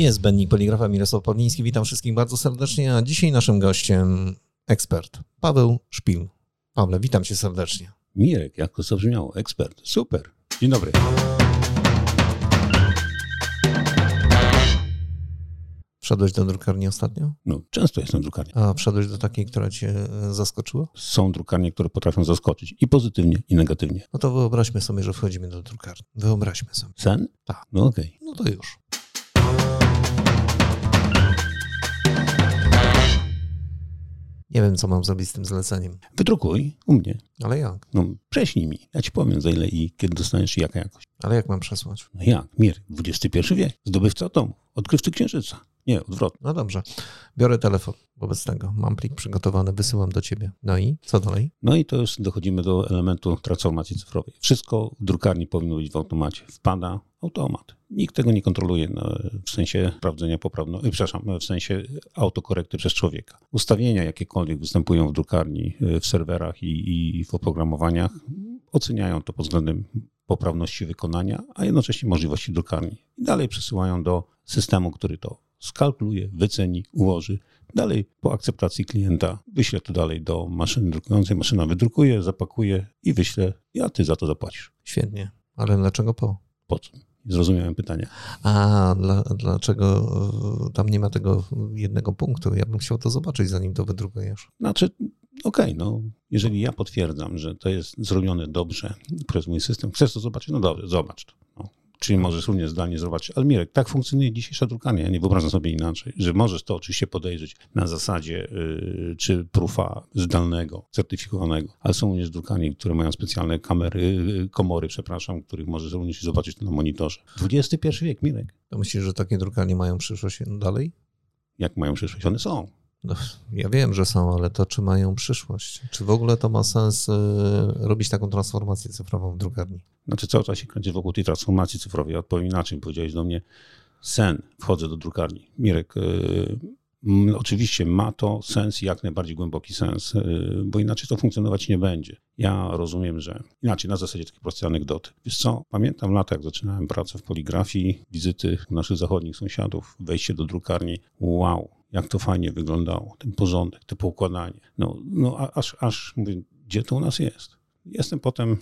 Niezbędnik poligrafa Mirosław Pawliński. Witam wszystkich bardzo serdecznie, a dzisiaj naszym gościem ekspert Paweł Szpil. Pawle, witam cię serdecznie. Mirek, jak to zabrzmiało? Ekspert. Super. Dzień dobry. Wszedłeś do drukarni ostatnio? No, często jestem w drukarni. A wszedłeś do takiej, która cię e, zaskoczyła? Są drukarnie, które potrafią zaskoczyć i pozytywnie, i negatywnie. No to wyobraźmy sobie, że wchodzimy do drukarni. Wyobraźmy sobie. Sen? Tak. No okej. No to już. Nie wiem, co mam zrobić z tym zleceniem. Wydrukuj u mnie. Ale jak? No, prześlij mi. Ja ci powiem, za ile i kiedy dostaniesz i jaka jakość. Ale jak mam przesłać? No jak? Mir, XXI wiek. Zdobywca atomu. Odkrywcy księżyca. Nie, odwrotnie. No dobrze. Biorę telefon wobec tego. Mam plik przygotowany, wysyłam do ciebie. No i co dalej? No i to już dochodzimy do elementu transformacji cyfrowej. Wszystko w drukarni powinno być w automacie. Wpada automat. Nikt tego nie kontroluje no, w sensie sprawdzenia poprawności, przepraszam, w sensie autokorekty przez człowieka. Ustawienia jakiekolwiek występują w drukarni, w serwerach i, i w oprogramowaniach oceniają to pod względem poprawności wykonania, a jednocześnie możliwości drukarni. I dalej przesyłają do systemu, który to skalkuluje, wyceni, ułoży. Dalej po akceptacji klienta wyślę to dalej do maszyny drukującej, maszyna wydrukuje, zapakuje i wyślę, a ty za to zapłacisz. Świetnie. Ale dlaczego po? Po co? Zrozumiałem pytanie. A dla, dlaczego e, tam nie ma tego jednego punktu? Ja bym chciał to zobaczyć, zanim to wydrukujesz. Znaczy, okej, okay, no, jeżeli ja potwierdzam, że to jest zrobione dobrze przez mój system, chcesz to zobaczyć? No dobrze, zobacz to. Czyli możesz również zdalnie zobaczyć. Ale Mirek, tak funkcjonuje dzisiejsza drukarnia. Ja nie wyobrażam sobie inaczej, że możesz to oczywiście podejrzeć na zasadzie yy, czy prufa zdalnego, certyfikowanego, ale są również drukarnie, które mają specjalne kamery, yy, komory, przepraszam, których możesz również zobaczyć na monitorze. XXI wiek, Mirek. To myślisz, że takie drukarnie mają przyszłość dalej? Jak mają przyszłość? One są. No, ja wiem, że są, ale to czy mają przyszłość? Czy w ogóle to ma sens y, robić taką transformację cyfrową w drukarni? Znaczy cały czas się kręci wokół tej transformacji cyfrowej. Odpowiem inaczej, powiedziałeś do mnie sen, wchodzę do drukarni. Mirek, y, Oczywiście ma to sens, jak najbardziej głęboki sens, y, bo inaczej to funkcjonować nie będzie. Ja rozumiem, że inaczej, na zasadzie takiej prostej anegdoty. Wiesz co, pamiętam lata, jak zaczynałem pracę w poligrafii, wizyty naszych zachodnich sąsiadów, wejście do drukarni. Wow, jak to fajnie wyglądało, ten porządek, to poukładanie. No, no aż, aż mówię, gdzie to u nas jest? Jestem potem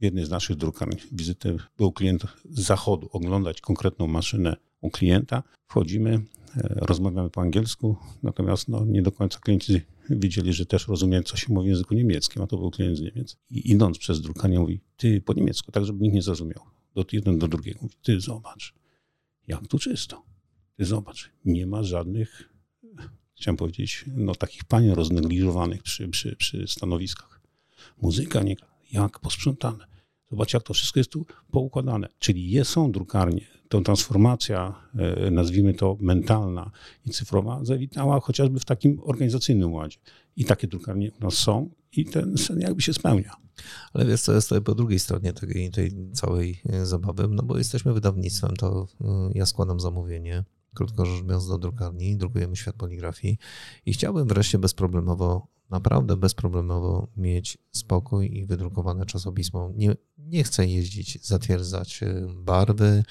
w jednej z naszych drukarni. Wizyty był klient z zachodu, oglądać konkretną maszynę u klienta. Wchodzimy, e, rozmawiamy po angielsku, natomiast no, nie do końca klienci wiedzieli, że też rozumiem, co się mówi w języku niemieckim, a to był klient z Niemiec. I idąc przez drukarnię mówi, ty po niemiecku, tak żeby nikt nie zrozumiał. Do jeden do drugiego mówi, ty zobacz, jak tu czysto. Ty zobacz, nie ma żadnych chciałem powiedzieć, no takich pań roznegliżowanych przy, przy, przy stanowiskach. Muzyka nie jak posprzątane. Zobacz, jak to wszystko jest tu poukładane. Czyli jest, są drukarnie. Ta transformacja, e, nazwijmy to mentalna i cyfrowa, zawitała chociażby w takim organizacyjnym ładzie. I takie drukarnie u nas są i ten sen jakby się spełnia. Ale wiesz, co jest tutaj po drugiej stronie tej, tej całej e, zabawy? No bo jesteśmy wydawnictwem, to e, ja składam zamówienie, krótko rzecz biorąc, do drukarni, drukujemy świat poligrafii i chciałbym wreszcie bezproblemowo, naprawdę bezproblemowo mieć spokój i wydrukowane czasopismo. Nie, nie chcę jeździć, zatwierdzać y, barwy,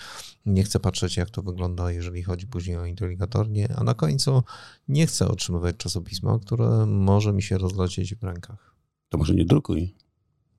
nie chcę patrzeć, jak to wygląda, jeżeli chodzi później o inteligatornie, a na końcu nie chcę otrzymywać czasopisma, które może mi się rozlecieć w rękach. To może nie drukuj.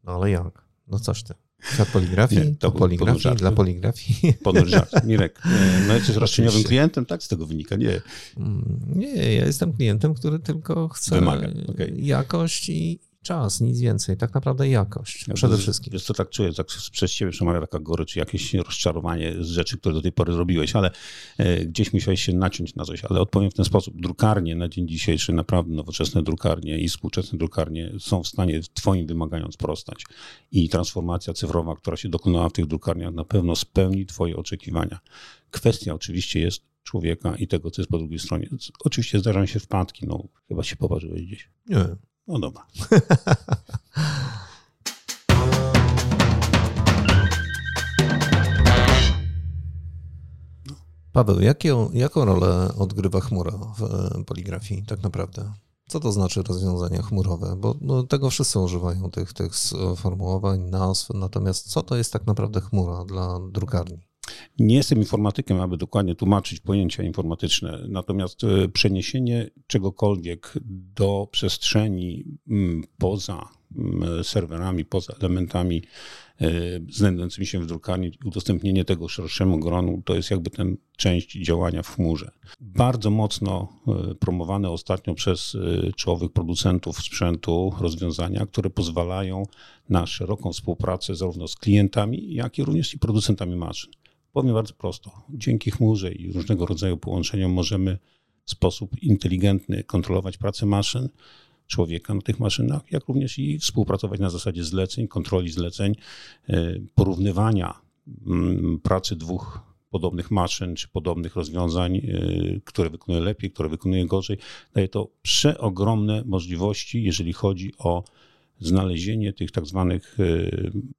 No ale jak? No coś ty. Świat poligrafii? Nie, to poligrafii, dla poligrafii. Żart. Mirek, no jesteś roszczeniowym klientem, tak z tego wynika? Nie. Mm, nie, ja jestem klientem, który tylko chce Wymaga. Okay. jakość i, czas, nic więcej. Tak naprawdę jakość ja przede wszystkim. Wiesz co, tak czuję, tak przez ciebie przemawia taka gorycz, jakieś rozczarowanie z rzeczy, które do tej pory robiłeś, ale e, gdzieś musiałeś się naciąć na coś. Ale odpowiem w ten sposób. Drukarnie na dzień dzisiejszy, naprawdę nowoczesne drukarnie i współczesne drukarnie są w stanie twoim wymaganiom sprostać. I transformacja cyfrowa, która się dokonała w tych drukarniach na pewno spełni twoje oczekiwania. Kwestia oczywiście jest człowieka i tego, co jest po drugiej stronie. Oczywiście zdarzają się wpadki, no chyba się poważyłeś gdzieś. Nie, no dobra. Paweł, jaką, jaką rolę odgrywa chmura w e, poligrafii tak naprawdę? Co to znaczy rozwiązania chmurowe? Bo no, tego wszyscy używają, tych, tych sformułowań, nazw, natomiast co to jest tak naprawdę chmura dla drukarni? Nie jestem informatykiem, aby dokładnie tłumaczyć pojęcia informatyczne, natomiast e, przeniesienie czegokolwiek do przestrzeni mm, poza mm, serwerami, poza elementami e, znajdującymi się w drukarni, udostępnienie tego szerszemu gronu, to jest jakby ten część działania w chmurze. Bardzo mocno e, promowane ostatnio przez czołowych producentów sprzętu rozwiązania, które pozwalają na szeroką współpracę zarówno z klientami, jak i również i producentami maszyn. Powiem bardzo prosto. Dzięki chmurze i różnego rodzaju połączeniom możemy w sposób inteligentny kontrolować pracę maszyn, człowieka na tych maszynach, jak również i współpracować na zasadzie zleceń, kontroli zleceń, e, porównywania mm, pracy dwóch podobnych maszyn czy podobnych rozwiązań, e, które wykonuje lepiej, które wykonuje gorzej. Daje to przeogromne możliwości, jeżeli chodzi o znalezienie tych tak zwanych e,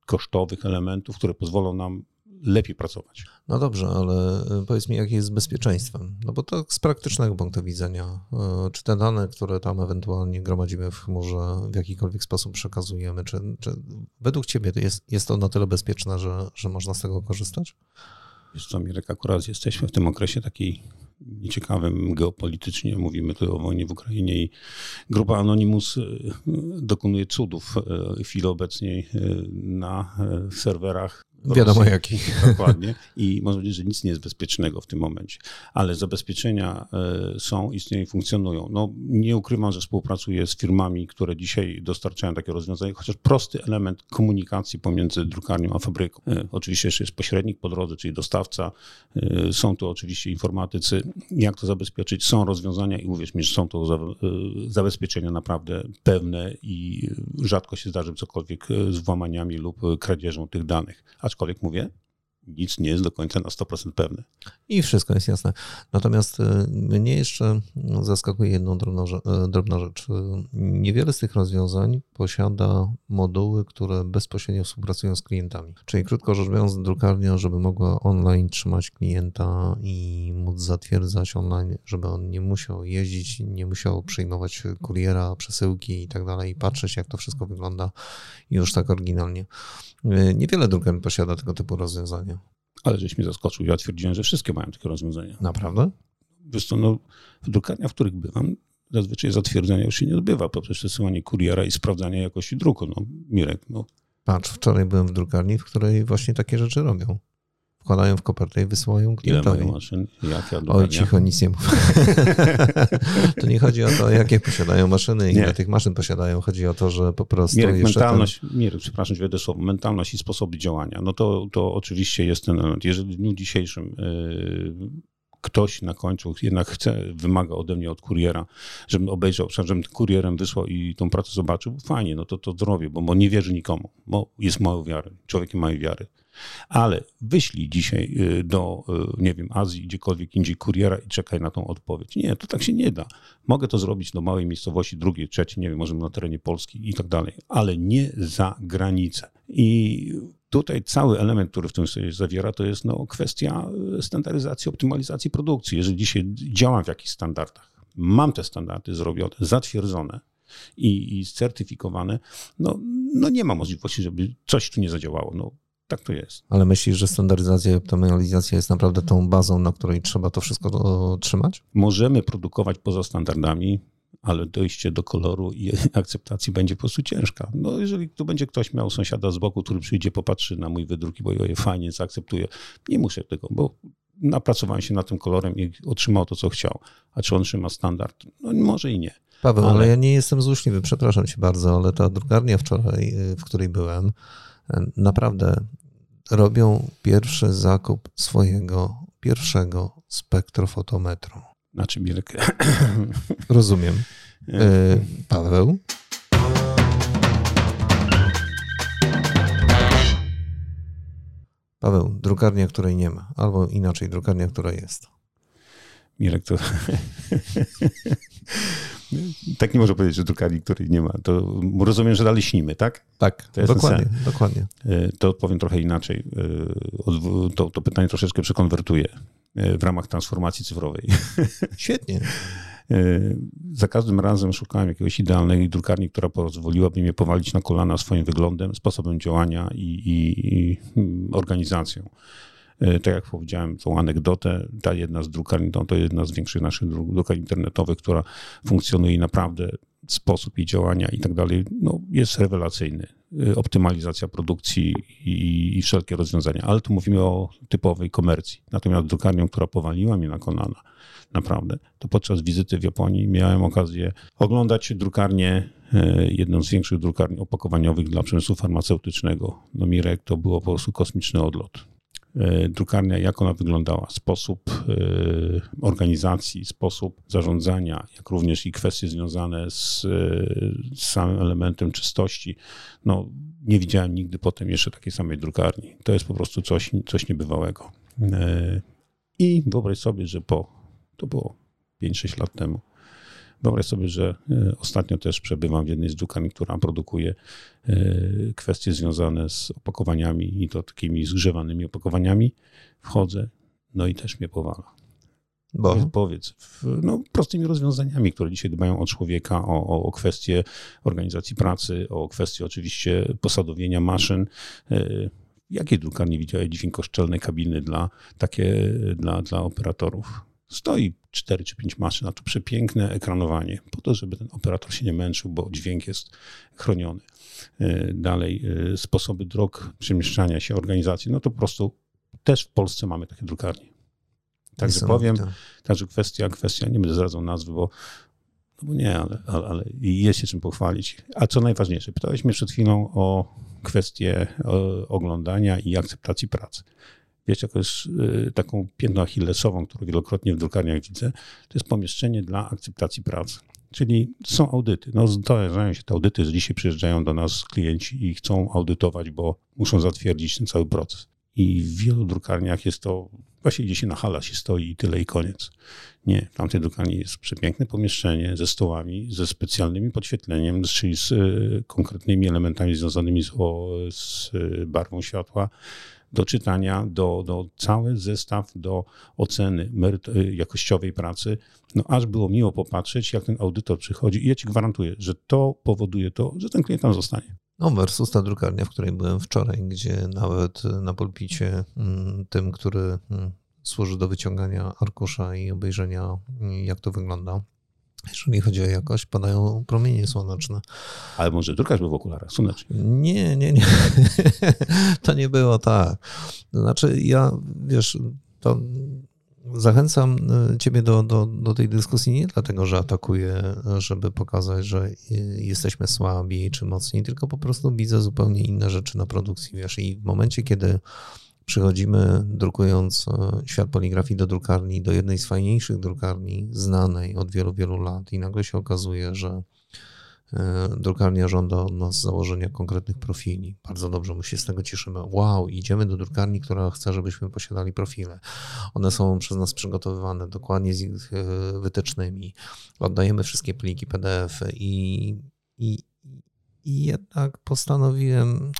kosztowych elementów, które pozwolą nam lepiej pracować. No dobrze, ale y, powiedz mi, jak jest z bezpieczeństwem? No bo to z praktycznego punktu widzenia. Y, czy te dane, które tam ewentualnie gromadzimy w chmurze, w jakikolwiek sposób przekazujemy, czy, czy według Ciebie to jest, jest to na tyle bezpieczne, że, że można z tego korzystać? Wiesz co, Mirek, akurat jesteśmy w tym okresie takiej nieciekawym geopolitycznie. Mówimy tu o wojnie w Ukrainie i grupa Anonymous y, dokonuje cudów w chwili obecnej na serwerach Wiadomo Rosji. jakich. Dokładnie. I można powiedzieć, że nic nie jest bezpiecznego w tym momencie. Ale zabezpieczenia e, są, istnieją i funkcjonują. No, nie ukrywam, że współpracuję z firmami, które dzisiaj dostarczają takie rozwiązania, chociaż prosty element komunikacji pomiędzy drukarnią a fabryką. E, oczywiście jeszcze jest pośrednik po drodze, czyli dostawca. E, są tu oczywiście informatycy. Jak to zabezpieczyć? Są rozwiązania i uwierz mi, że są to zabezpieczenia naprawdę pewne i rzadko się zdarzy cokolwiek z włamaniami lub kradzieżą tych danych. A aczkolwiek mówię, nic nie jest do końca na 100% pewne. I wszystko jest jasne. Natomiast y, mnie jeszcze zaskakuje jedną drobną, y, drobna rzecz. Niewiele z tych rozwiązań posiada moduły, które bezpośrednio współpracują z klientami. Czyli krótko rzecz biorąc, drukarnia, żeby mogła online trzymać klienta i móc zatwierdzać online, żeby on nie musiał jeździć, nie musiał przyjmować kuriera, przesyłki i tak dalej, i patrzeć, jak to wszystko wygląda już tak oryginalnie. Y, niewiele drukarni posiada tego typu rozwiązania. Ale żeś mnie zaskoczył. Ja twierdziłem, że wszystkie mają takie rozwiązania. Naprawdę? Wiesz co, no, w drukarniach, w których bywam, zazwyczaj zatwierdzenia już się nie odbywa poprzez przesyłanie kuriera i sprawdzanie jakości druku. No, Mirek, no. Patrz, wczoraj byłem w drukarni, w której właśnie takie rzeczy robią wkładają w kopertę i wysyłają klientowi. Ile mają maszyn? Oj, cicho, nic nie mów. to nie chodzi o to, jakie posiadają maszyny i ile tych maszyn posiadają. Chodzi o to, że po prostu Mirek, mentalność, ten... Mirek, przepraszam, wejdę słowo, mentalność i sposoby działania. No to, to oczywiście jest ten element. Jeżeli w dniu dzisiejszym yy, ktoś na końcu jednak chce, wymaga ode mnie od kuriera, żebym obejrzał, żebym kurierem wysłał i tą pracę zobaczył, fajnie, no to to zrobię, bo, bo nie wierzy nikomu, bo jest mało wiary, człowiek ma wiary. Ale wyślij dzisiaj y, do, y, nie wiem, Azji, gdziekolwiek indziej kuriera i czekaj na tą odpowiedź. Nie, to tak się nie da. Mogę to zrobić do małej miejscowości, drugiej, trzeciej, nie wiem, może na terenie Polski i tak dalej, ale nie za granicę. I tutaj cały element, który w tym sobie zawiera, to jest no, kwestia y, standaryzacji, optymalizacji produkcji. Jeżeli dzisiaj działam w jakichś standardach, mam te standardy zrobione, zatwierdzone, i, i certyfikowane, no, no nie ma możliwości, żeby coś tu nie zadziałało. No, tak to jest. Ale myślisz, że standaryzacja i optymalizacja jest naprawdę tą bazą, na której trzeba to wszystko trzymać? Możemy produkować poza standardami, ale dojście do koloru i akceptacji będzie po prostu ciężka. No jeżeli tu będzie ktoś miał sąsiada z boku, który przyjdzie, popatrzy na mój wydruk i powie, fajnie, zaakceptuje, nie muszę tego, bo napracowałem się nad tym kolorem i otrzymał to, co chciał. A czy on trzyma standard? No może i nie. Paweł, ale, ale ja nie jestem złośliwy, przepraszam cię bardzo, ale ta drukarnia wczoraj, w której byłem, naprawdę robią pierwszy zakup swojego pierwszego spektrofotometru. Znaczy, Mirek. Rozumiem. E, Paweł? Paweł, drukarnia, której nie ma, albo inaczej, drukarnia, która jest. Mirek, to tak nie może powiedzieć, że drukarni, której nie ma. To rozumiem, że dalej śnimy, tak? Tak, to dokładnie, dokładnie. E, to odpowiem trochę inaczej. E, to, to pytanie troszeczkę przekonwertuję e, w ramach transformacji cyfrowej. Świetnie. Za każdym razem szukałem jakiegoś idealnej drukarni, która pozwoliłaby mnie powalić na kolana swoim wyglądem, sposobem działania i, i, i organizacją. E, tak jak powiedziałem, tą anegdotę, ta jedna z drukarni, to, to jedna z większych naszych drukarni internetowych, która funkcjonuje naprawdę sposób jej działania i tak dalej, no, jest rewelacyjny. E, optymalizacja produkcji i, i, wszelkie rozwiązania, ale tu mówimy o typowej komercji. Natomiast drukarnią, która powaliła mnie na kolana, naprawdę, to podczas wizyty w Japonii miałem okazję oglądać drukarnię, e, jedną z większych drukarni opakowaniowych dla przemysłu farmaceutycznego. No Mirek to było po prostu kosmiczny odlot drukarnia, jak ona wyglądała, sposób e, organizacji, sposób zarządzania, jak również i kwestie związane z, e, z samym elementem czystości. No, nie widziałem nigdy potem jeszcze takiej samej drukarni. To jest po prostu coś, coś niebywałego. I wyobraź sobie, że po, to było 5-6 lat temu, Wyobraź sobie, że e, ostatnio też przebywam w jednej z drukarni, która produkuje e, kwestie związane z opakowaniami i to takimi zgrzewanymi opakowaniami. Wchodzę, no i też mnie powala. Bo? Powiedz, no, prostymi rozwiązaniami, które dzisiaj dbają o człowieka, o, o, o kwestie organizacji pracy, o kwestie oczywiście posadowienia maszyn. E, jakiej drukarni widziałeś dźwiękoszczelne kabiny dla, takie, dla, dla operatorów? Stoi 4 czy 5 maszyn, a to przepiękne ekranowanie, po to, żeby ten operator się nie męczył, bo dźwięk jest chroniony. E, dalej, e, sposoby drog przemieszczania się, organizacji, no to po prostu też w Polsce mamy takie drukarnie. Także powiem, także kwestia, kwestia, nie będę zdradzał nazwy, bo, no bo nie, ale, ale, ale jest się czym pochwalić. A co najważniejsze, pytałeś mnie przed chwilą o kwestię oglądania i akceptacji pracy jako jest y, taką piętną achillesową, którą wielokrotnie w drukarniach widzę, to jest pomieszczenie dla akceptacji pracy. Czyli są audyty. No, zdarzają się te audyty, że dzisiaj przyjeżdżają do nas klienci i chcą audytować, bo muszą zatwierdzić ten cały proces. I w wielu drukarniach jest to, właśnie gdzieś na hala się stoi i tyle i koniec. Nie, w tamtej drukarni jest przepiękne pomieszczenie ze stołami, ze specjalnym podświetleniem, czyli z y, konkretnymi elementami związanymi z, o, z barwą światła, do czytania, do, do cały zestaw do oceny jakościowej pracy, no aż było miło popatrzeć, jak ten audytor przychodzi. I ja ci gwarantuję, że to powoduje to, że ten klient tam zostanie. No versus ta drukarnia, w której byłem wczoraj, gdzie nawet na pulpicie mm, tym, który mm, służy do wyciągania arkusza i obejrzenia, mm, jak to wygląda, jeżeli chodzi o jakość, padają promienie słoneczne. Ale może drukarz był w okularach słonecznych? Nie, nie, nie. to nie było tak. Znaczy ja, wiesz, to zachęcam y, ciebie do, do, do tej dyskusji nie dlatego, że atakuję, żeby pokazać, że jesteśmy słabi czy mocni, tylko po prostu widzę zupełnie inne rzeczy na produkcji, wiesz, i w momencie, kiedy Przychodzimy, drukując e, świat poligrafii do drukarni, do jednej z fajniejszych drukarni, znanej od wielu, wielu lat, i nagle się okazuje, że e, drukarnia żąda od nas założenia konkretnych profili. Bardzo dobrze, my się z tego cieszymy. Wow, idziemy do drukarni, która chce, żebyśmy posiadali profile. One są przez nas przygotowywane dokładnie z ich e, wytycznymi. Oddajemy wszystkie pliki PDF i, i, i jednak postanowiłem,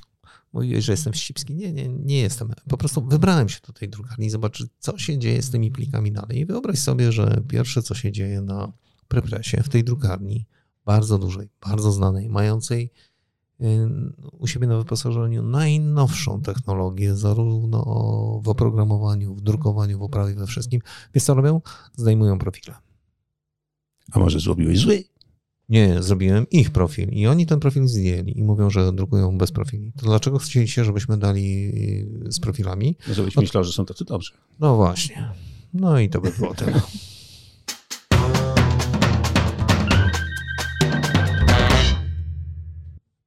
mówiłeś, że jestem wścibski. Nie, nie, nie jestem. Po prostu wybrałem się do tej drukarni, zobaczyć, co się dzieje z tymi plikami dalej. I wyobraź sobie, że pierwsze, co się dzieje na prepresie, w tej drukarni, bardzo dużej, bardzo znanej, mającej y, u siebie na wyposażeniu najnowszą technologię, zarówno w oprogramowaniu, w drukowaniu, w oprawie, we wszystkim. Więc co robią? Zdejmują profile. A może zrobiłeś zły? Nie, zrobiłem ich profil i oni ten profil zdjęli i mówią, że drukują bez profili. To dlaczego chcieliście, żebyśmy dali z profilami? No, żebyś no, myślał, że są tacy dobrzy. No właśnie. No i to by było tyle.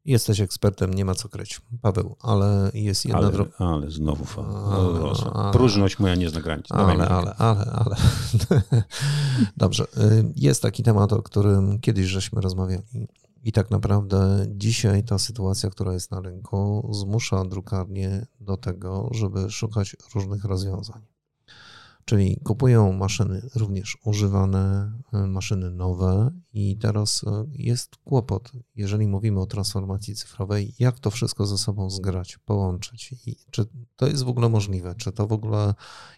Jesteś ekspertem, nie ma co kryć. Paweł, ale jest jedna ale, droga. Ale znowu fala. Próżność moja nie zna granic. Ale, ale, ale, ale. Dobrze. Y, jest taki temat, o którym kiedyś żeśmy rozmawiali. I tak naprawdę dzisiaj ta sytuacja, która jest na rynku, zmusza drukarnię do tego, żeby szukać różnych rozwiązań. Czyli kupują maszyny również używane, e, maszyny nowe i teraz e, jest kłopot, jeżeli mówimy o transformacji cyfrowej, jak to wszystko ze sobą zgrać, połączyć i czy to jest w ogóle możliwe, czy to w ogóle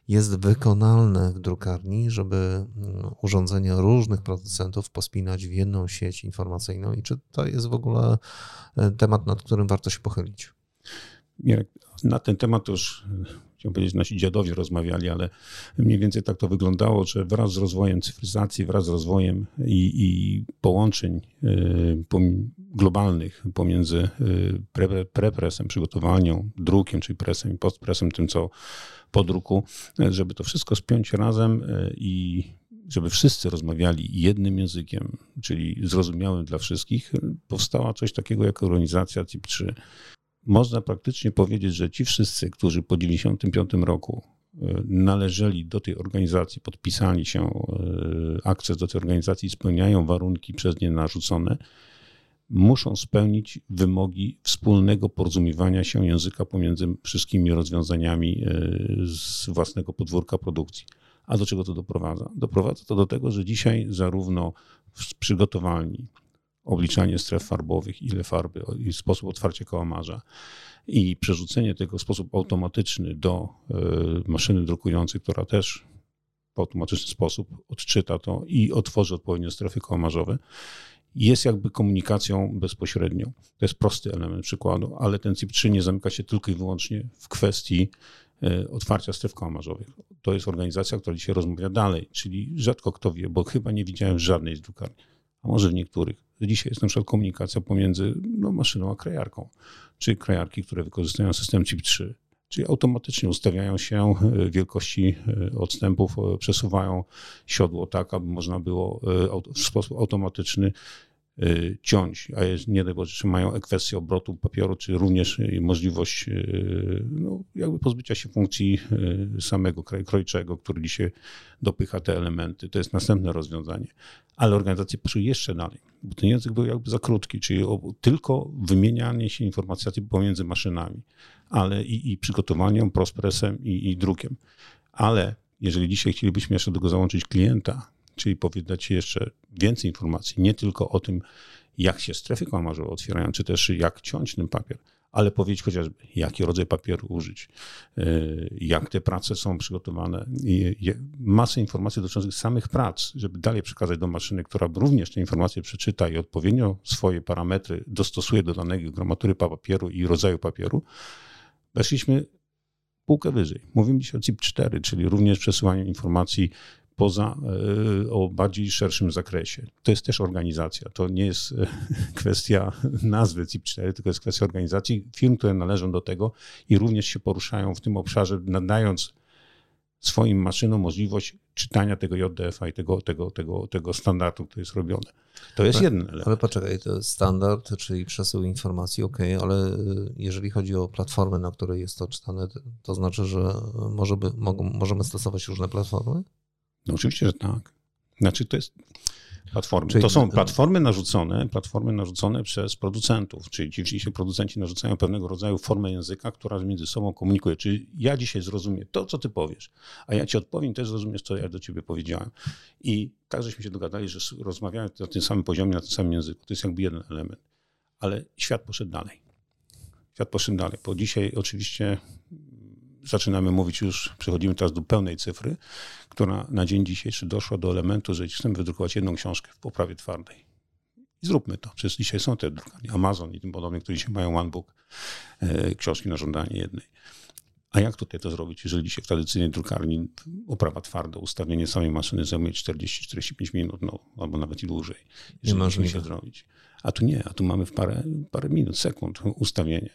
jest wykonalne w drukarni, żeby mm, urządzenia różnych producentów pospinać w jedną sieć informacyjną? I czy to jest w ogóle e, temat, nad którym warto się pochylić? Mirek, na ten temat już chciałem powiedzieć, nasi dziadowie rozmawiali, ale mniej więcej tak to wyglądało, że wraz z rozwojem cyfryzacji, wraz z rozwojem i, i połączeń y, globalnych pomiędzy y, pre, prepresem, przygotowanią, drukiem, czyli presem i postpresem, tym co po druku, żeby to wszystko spiąć razem y, i żeby wszyscy rozmawiali jednym językiem, czyli zrozumiałym dla wszystkich, powstała coś takiego jak organizacja TIP3. Można praktycznie powiedzieć, że ci wszyscy, którzy po 1995 roku e, należeli do tej organizacji, podpisali się, e, akces do tej organizacji, spełniają warunki przez nie narzucone, muszą spełnić wymogi wspólnego porozumiewania się języka pomiędzy wszystkimi rozwiązaniami e, z własnego podwórka produkcji. A do czego to doprowadza? Doprowadza to do tego, że dzisiaj zarówno w przygotowalni, obliczanie stref farbowych, ile farby i sposób otwarcia kałamarza i przerzucenie tego w sposób automatyczny do e, maszyny drukującej, która też w automatyczny sposób odczyta to i otworzy odpowiednie strefy kałamarzowe, jest jakby komunikacją bezpośrednią. To jest prosty element przykładu, ale ten CIP3 nie zamyka się tylko i wyłącznie w kwestii e, otwarcia stref kałamarzowych. To jest organizacja, która dzisiaj rozmawia dalej, czyli rzadko kto wie, bo chyba nie widziałem żadnej z drukarni, a może w niektórych, Dzisiaj jest na przykład komunikacja pomiędzy no, maszyną a krajarką, czyli krajarki, które wykorzystują system CIP3, czyli automatycznie ustawiają się e, wielkości e, odstępów, e, przesuwają siodło tak, aby można było w sposób automatyczny ciąć, a jest, nie Boże, czy mają ekwesję obrotu papieru, czy również y, możliwość y, no, jakby pozbycia się funkcji samego krojczego, który dzisiaj dopycha te elementy. To jest następne rozwiązanie. Ale organizacje poszły jeszcze dalej, bo ten język był jakby za krótki, czyli tylko wymienianie się informacji pomiędzy maszynami, ale i, i przygotowaniem, prospresem i, i drukiem. Ale jeżeli dzisiaj chcielibyśmy jeszcze do tego załączyć klienta, czyli powiedzieć jeszcze więcej informacji, nie tylko o tym, jak się strefy kałamarzowe otwierają, czy też jak ciąć ten papier, ale powiedzieć chociażby, jaki rodzaj papieru użyć, e, jak te prace są przygotowane. Masę informacji dotyczących samych prac, żeby dalej przekazać do maszyny, która również te informacje przeczyta i odpowiednio swoje parametry dostosuje do danego gramatury papieru i rodzaju papieru. Weszliśmy półkę wyżej. Mówimy dzisiaj o CIP4, czyli również przesyłaniu informacji poza, e, o bardziej szerszym zakresie. To jest też organizacja. To nie jest e, kwestia nazwy CIP4, tylko jest kwestia organizacji firm, które należą do tego i również się poruszają w tym obszarze, nadając swoim maszynom możliwość czytania tego JDF-a i tego, tego, tego, tego standardu, który jest robiony. To jest jeden element. Ale poczekaj, to standard, czyli przesył informacji, ok, ale e, jeżeli chodzi o platformę, na której jest to czytane, to znaczy, że może by, mogą, możemy stosować różne platformy? No oczywiście, że tak. Znaczy to jest platformy. Czyli... To są platformy narzucone, platformy narzucone przez producentów, czyli ci dzisiaj producenci narzucają pewnego rodzaju formę języka, która między sobą komunikuje. Czyli ja dzisiaj zrozumiem to, co ty powiesz, a ja ci odpowiem, też zrozumiesz, co ja do ciebie powiedziałem. I tak żeśmy się dogadali, że rozmawiamy na tym samym poziomie, na tym samym języku. To jest jakby jeden element. Ale świat poszedł dalej. Świat poszedł dalej, bo dzisiaj oczywiście zaczynamy mówić już, przechodzimy teraz do pełnej cyfry, która na dzień dzisiejszy doszła do elementu, że chcemy wydrukować jedną książkę w poprawie twardej. I zróbmy to. Przecież dzisiaj są te drukarnie, Amazon i tym podobne, które dzisiaj mają OneBook, e, książki na żądanie jednej. A jak tutaj to zrobić, jeżeli dzisiaj w tradycyjnej drukarni oprawa twarda, ustawienie samej maszyny zajmuje 40-45 minut, no, albo nawet i dłużej. Nie możemy się zrobić. A tu nie, a tu mamy w parę, parę minut, sekund ustawienie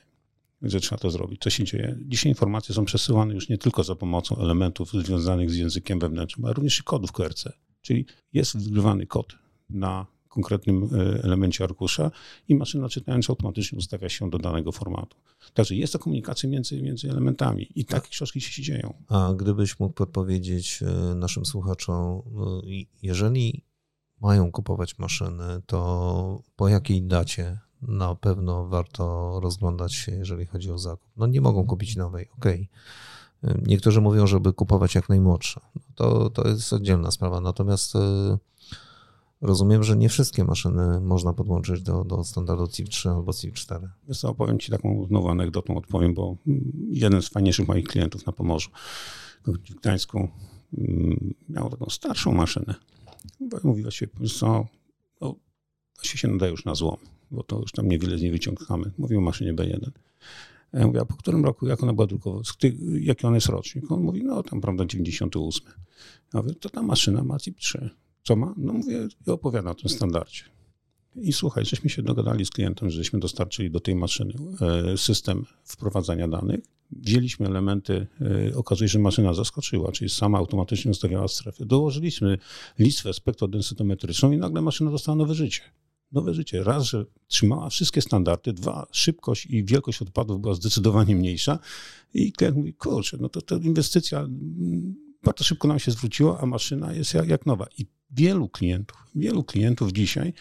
że trzeba to zrobić. Co się dzieje? Dzisiaj informacje są przesyłane już nie tylko za pomocą elementów związanych z językiem wewnętrznym, ale również i kodów QRC. Czyli jest wgrywany kod na konkretnym e, elemencie arkusza i maszyna czytająca automatycznie ustawia się do danego formatu. Także jest to komunikacja między, między elementami i takie książki się dzieją. A gdybyś mógł podpowiedzieć e, naszym słuchaczom, e, jeżeli mają kupować maszyny, to po jakiej dacie na pewno warto rozglądać się, jeżeli chodzi o zakup. No nie mogą kupić nowej, ok. Niektórzy mówią, żeby kupować jak najmłodsze. No to, to jest oddzielna sprawa. Natomiast y, rozumiem, że nie wszystkie maszyny można podłączyć do, do standardu CIV3 albo CIV4. Wiesz co, opowiem Ci taką znowu anegdotą, odpowiem, bo jeden z fajniejszych moich klientów na Pomorzu w Gdańsku mm, miał taką starszą maszynę. Mówiła się, co, właśnie się nadaje już na złom bo to już tam niewiele z niej wyciągamy. Mówimy o maszynie B1. A ja mówię, a po którym roku, jak ona była drukowana, jaki on jest rocznik? On mówi, no tam, prawda, 98. Ja mówię, to ta maszyna ma TIP 3. Co ma? No mówię, i opowiada o tym standardzie. I słuchaj, żeśmy się dogadali z klientem, żeśmy dostarczyli do tej maszyny e, system wprowadzania danych. Wzięliśmy elementy, e, okazuje się, że maszyna zaskoczyła, czyli sama automatycznie ustawiała strefy. Dołożyliśmy listwę spektrodensytometryczną i nagle maszyna dostała nowe życie. Nowe życie. Raz, że trzymała wszystkie standardy, dwa, szybkość i wielkość odpadów była zdecydowanie mniejsza i klient mówi, kurczę, no to ta inwestycja mm, bardzo szybko nam się zwróciła, a maszyna jest jak, jak nowa. I wielu klientów, wielu klientów dzisiaj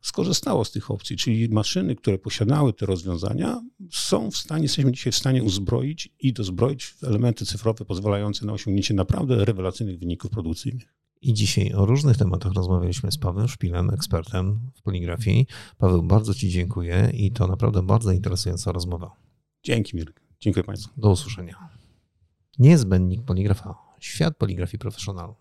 skorzystało z tych opcji, czyli maszyny, które posiadały te rozwiązania, są w stanie, jesteśmy dzisiaj w stanie uzbroić i dozbroić elementy cyfrowe pozwalające na osiągnięcie naprawdę rewelacyjnych wyników produkcyjnych. I dzisiaj o różnych tematach rozmawialiśmy z Pawłem Szpilem, ekspertem w poligrafii. Paweł, bardzo Ci dziękuję i to naprawdę bardzo interesująca rozmowa. Dzięki Mirek. Dziękuję Państwu. Do usłyszenia. Niezbędnik poligrafa. Świat poligrafii profesjonalnej.